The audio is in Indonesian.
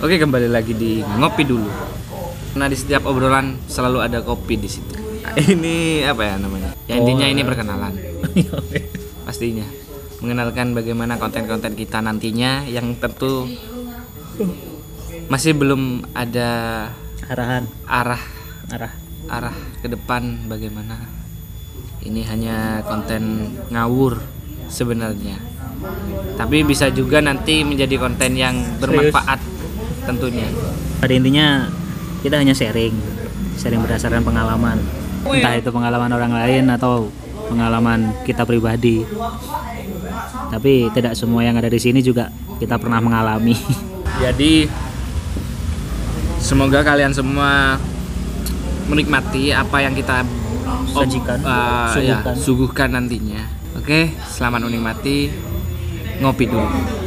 Oke, kembali lagi di ngopi dulu. Nah, di setiap obrolan selalu ada kopi di situ. Ini apa ya namanya? Ya intinya Oh. ini perkenalan. Pastinya mengenalkan bagaimana konten-konten kita nantinya yang tentu masih belum ada Arahan, arah arah. arah ke depan bagaimana. Ini hanya konten ngawur sebenarnya. Tapi bisa juga nanti menjadi konten yang bermanfaat tentunya. Pada intinya kita hanya sharing, sharing berdasarkan pengalaman. Entah itu pengalaman orang lain atau pengalaman kita pribadi. Tapi tidak semua yang ada di sini juga kita pernah mengalami. Jadi semoga kalian semua menikmati apa yang kita Sajikan, uh, ya, suguhkan. suguhkan nantinya. Oke, selamat menikmati ngopi dulu.